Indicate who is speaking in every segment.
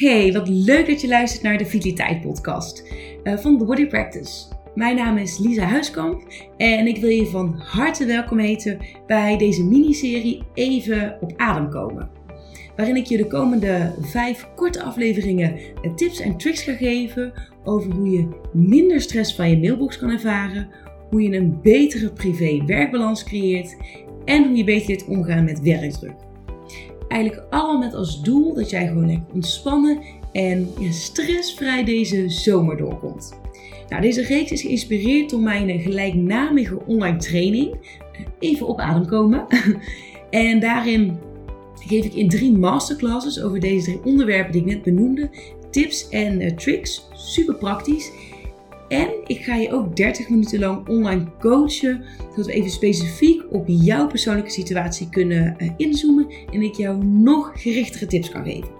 Speaker 1: Hey, wat leuk dat je luistert naar de Vitaliteit Podcast uh, van The Body Practice. Mijn naam is Lisa Huiskamp en ik wil je van harte welkom heten bij deze miniserie Even op adem komen. Waarin ik je de komende vijf korte afleveringen eh, tips en tricks ga geven over hoe je minder stress van je mailbox kan ervaren, hoe je een betere privé-werkbalans creëert en hoe je beter leert omgaan met werkdruk. Eigenlijk allemaal met als doel dat jij gewoon lekker ontspannen en stressvrij deze zomer doorkomt. Nou, deze reeks is geïnspireerd door mijn gelijknamige online training. Even op adem komen. En daarin geef ik in drie masterclasses over deze drie onderwerpen die ik net benoemde tips en uh, tricks. Super praktisch. En ik ga je ook 30 minuten lang online coachen, zodat we even specifiek op jouw persoonlijke situatie kunnen uh, inzoomen en ik jou nog gerichtere tips kan geven.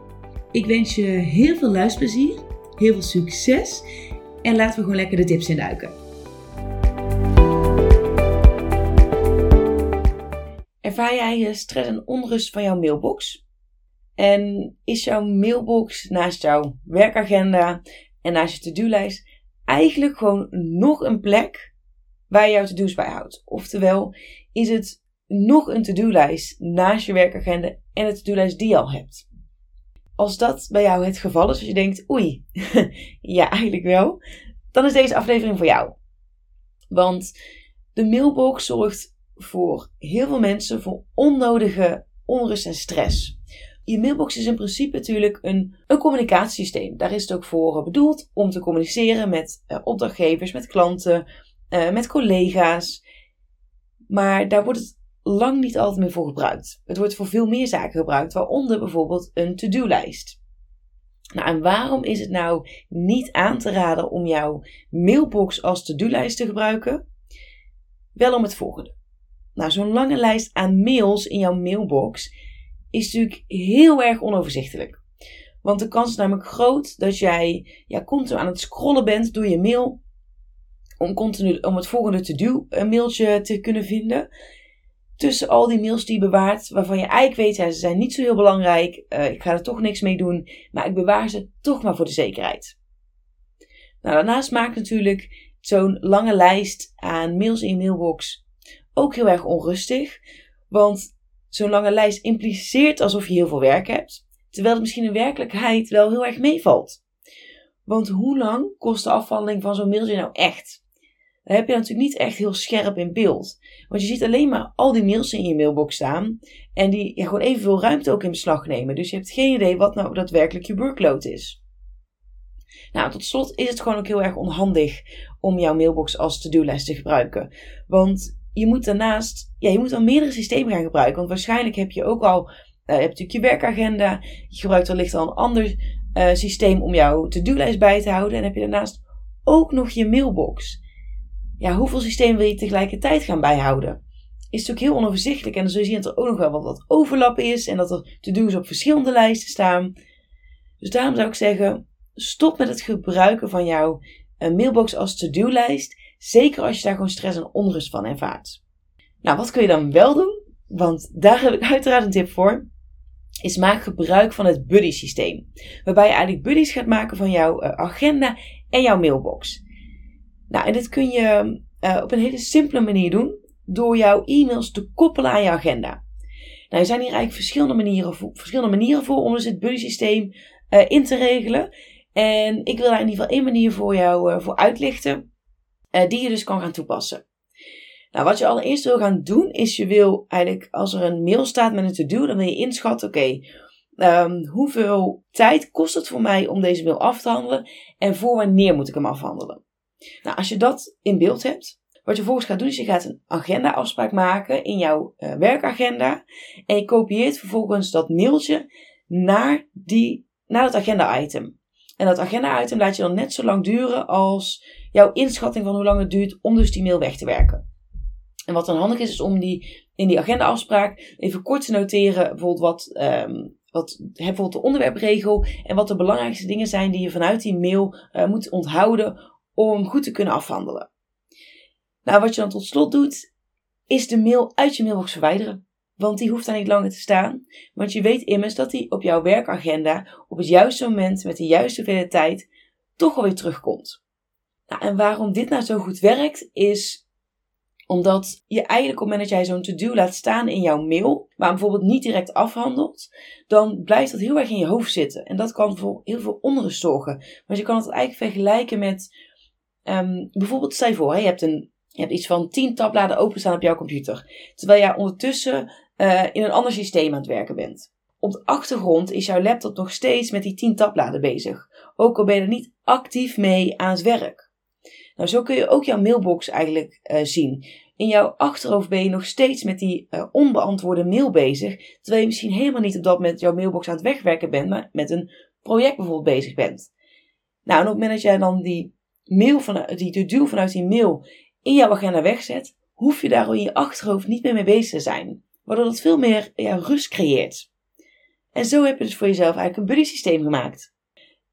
Speaker 1: Ik wens je heel veel luisterplezier, heel veel succes en laten we gewoon lekker de tips induiken. Ervaar jij stress en onrust van jouw mailbox? En is jouw mailbox naast jouw werkagenda en naast je to-do-lijst eigenlijk gewoon nog een plek waar je jouw to-do's bij houdt. Oftewel, is het nog een to-do-lijst naast je werkagenda en de to-do-lijst die je al hebt. Als dat bij jou het geval is, als je denkt, oei, ja eigenlijk wel, dan is deze aflevering voor jou. Want de mailbox zorgt voor heel veel mensen voor onnodige onrust en stress. Je mailbox is in principe natuurlijk een, een communicatiesysteem. Daar is het ook voor bedoeld om te communiceren met uh, opdrachtgevers, met klanten, uh, met collega's. Maar daar wordt het lang niet altijd meer voor gebruikt. Het wordt voor veel meer zaken gebruikt, waaronder bijvoorbeeld een to-do-lijst. Nou, en waarom is het nou niet aan te raden om jouw mailbox als to-do-lijst te gebruiken? Wel om het volgende. Nou, zo'n lange lijst aan mails in jouw mailbox is natuurlijk heel erg onoverzichtelijk. Want de kans is namelijk groot dat jij ja, continu aan het scrollen bent door je mail. Om, continu, om het volgende to-do een mailtje te kunnen vinden. Tussen al die mails die je bewaart, waarvan je eigenlijk weet, ja, ze zijn niet zo heel belangrijk. Uh, ik ga er toch niks mee doen. Maar ik bewaar ze toch maar voor de zekerheid. Nou, daarnaast maakt natuurlijk zo'n lange lijst aan mails in je mailbox ook heel erg onrustig. Want zo'n lange lijst impliceert alsof je heel veel werk hebt, terwijl het misschien in werkelijkheid wel heel erg meevalt. Want hoe lang kost de afhandeling van zo'n mailtje nou echt? Dat heb je natuurlijk niet echt heel scherp in beeld. Want je ziet alleen maar al die mails in je mailbox staan. En die ja, gewoon evenveel ruimte ook in beslag nemen. Dus je hebt geen idee wat nou daadwerkelijk je workload is. Nou, tot slot is het gewoon ook heel erg onhandig om jouw mailbox als to-do-lijst te gebruiken. Want je moet daarnaast, ja, je moet dan meerdere systemen gaan gebruiken. Want waarschijnlijk heb je ook al, uh, je hebt natuurlijk je werkagenda. Je gebruikt wellicht al een ander uh, systeem om jouw to-do-lijst bij te houden. En heb je daarnaast ook nog je mailbox. Ja, hoeveel systemen wil je tegelijkertijd gaan bijhouden? Is natuurlijk heel onoverzichtelijk. En dan zul je zien dat er ook nog wel wat, wat overlap is. En dat er to-do's op verschillende lijsten staan. Dus daarom zou ik zeggen, stop met het gebruiken van jouw uh, mailbox als to-do-lijst. Zeker als je daar gewoon stress en onrust van ervaart. Nou, wat kun je dan wel doen? Want daar heb ik uiteraard een tip voor. Is maak gebruik van het buddy systeem. Waarbij je eigenlijk buddies gaat maken van jouw eh, agenda en jouw mailbox. Nou, en dit kun je uh, op een hele simpele manier doen. Door jouw e-mails te koppelen aan je agenda. Nou, er zijn hier eigenlijk verschillende manieren voor, verschillende manieren voor om dus het buddy systeem uh, in te regelen. En ik wil daar in ieder geval één manier voor jou voor uitlichten. Uh, die je dus kan gaan toepassen. Nou, wat je allereerst wil gaan doen, is je wil eigenlijk, als er een mail staat met een to-do, dan wil je inschatten, oké, um, hoeveel tijd kost het voor mij om deze mail af te handelen en voor wanneer moet ik hem afhandelen? Nou, als je dat in beeld hebt, wat je vervolgens gaat doen, is je gaat een agenda-afspraak maken in jouw uh, werkagenda en je kopieert vervolgens dat mailtje naar, die, naar dat agenda-item. En dat agenda-item laat je dan net zo lang duren als jouw inschatting van hoe lang het duurt om dus die mail weg te werken. En wat dan handig is, is om die in die agenda-afspraak even kort te noteren, bijvoorbeeld wat, um, wat bijvoorbeeld de onderwerpregel en wat de belangrijkste dingen zijn die je vanuit die mail uh, moet onthouden om goed te kunnen afhandelen. Nou, wat je dan tot slot doet, is de mail uit je mailbox verwijderen. want die hoeft daar niet langer te staan. Want je weet immers dat die op jouw werkagenda op het juiste moment met de juiste hoeveelheid tijd toch alweer terugkomt. Nou, en waarom dit nou zo goed werkt, is omdat je eigenlijk op het moment dat jij zo'n to-do laat staan in jouw mail, maar bijvoorbeeld niet direct afhandelt, dan blijft dat heel erg in je hoofd zitten. En dat kan voor heel veel onrust zorgen. Maar je kan het eigenlijk vergelijken met, um, bijvoorbeeld stel je voor, je, hebt een, je hebt iets van 10 tabbladen openstaan op jouw computer. Terwijl jij ondertussen uh, in een ander systeem aan het werken bent. Op de achtergrond is jouw laptop nog steeds met die 10 tabbladen bezig. Ook al ben je er niet actief mee aan het werk. Nou, zo kun je ook jouw mailbox eigenlijk uh, zien. In jouw achterhoofd ben je nog steeds met die uh, onbeantwoorde mail bezig, terwijl je misschien helemaal niet op dat moment jouw mailbox aan het wegwerken bent, maar met een project bijvoorbeeld bezig bent. Nou, en op het moment dat jij dan die mail van, die to-do vanuit die mail in jouw agenda wegzet, hoef je daar in je achterhoofd niet meer mee bezig te zijn. Waardoor dat veel meer ja, rust creëert. En zo heb je dus voor jezelf eigenlijk een buddy systeem gemaakt.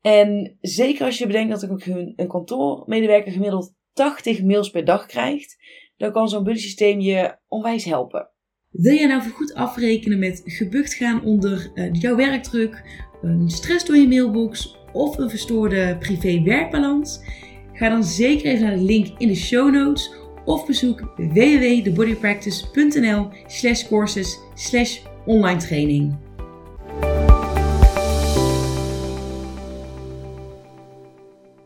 Speaker 1: En zeker als je bedenkt dat een, kantoormedewerker gemiddeld 80 mails per dag krijgt, dan kan zo'n buddy systeem je onwijs helpen.
Speaker 2: Wil je nou goed afrekenen met gebukt gaan onder uh, jouw werkdruk, een stress door je mailbox of een verstoorde privé-werkbalans? Ga dan zeker even naar de link in de show notes of bezoek www.thebodypractice.nl slash courses slash online training.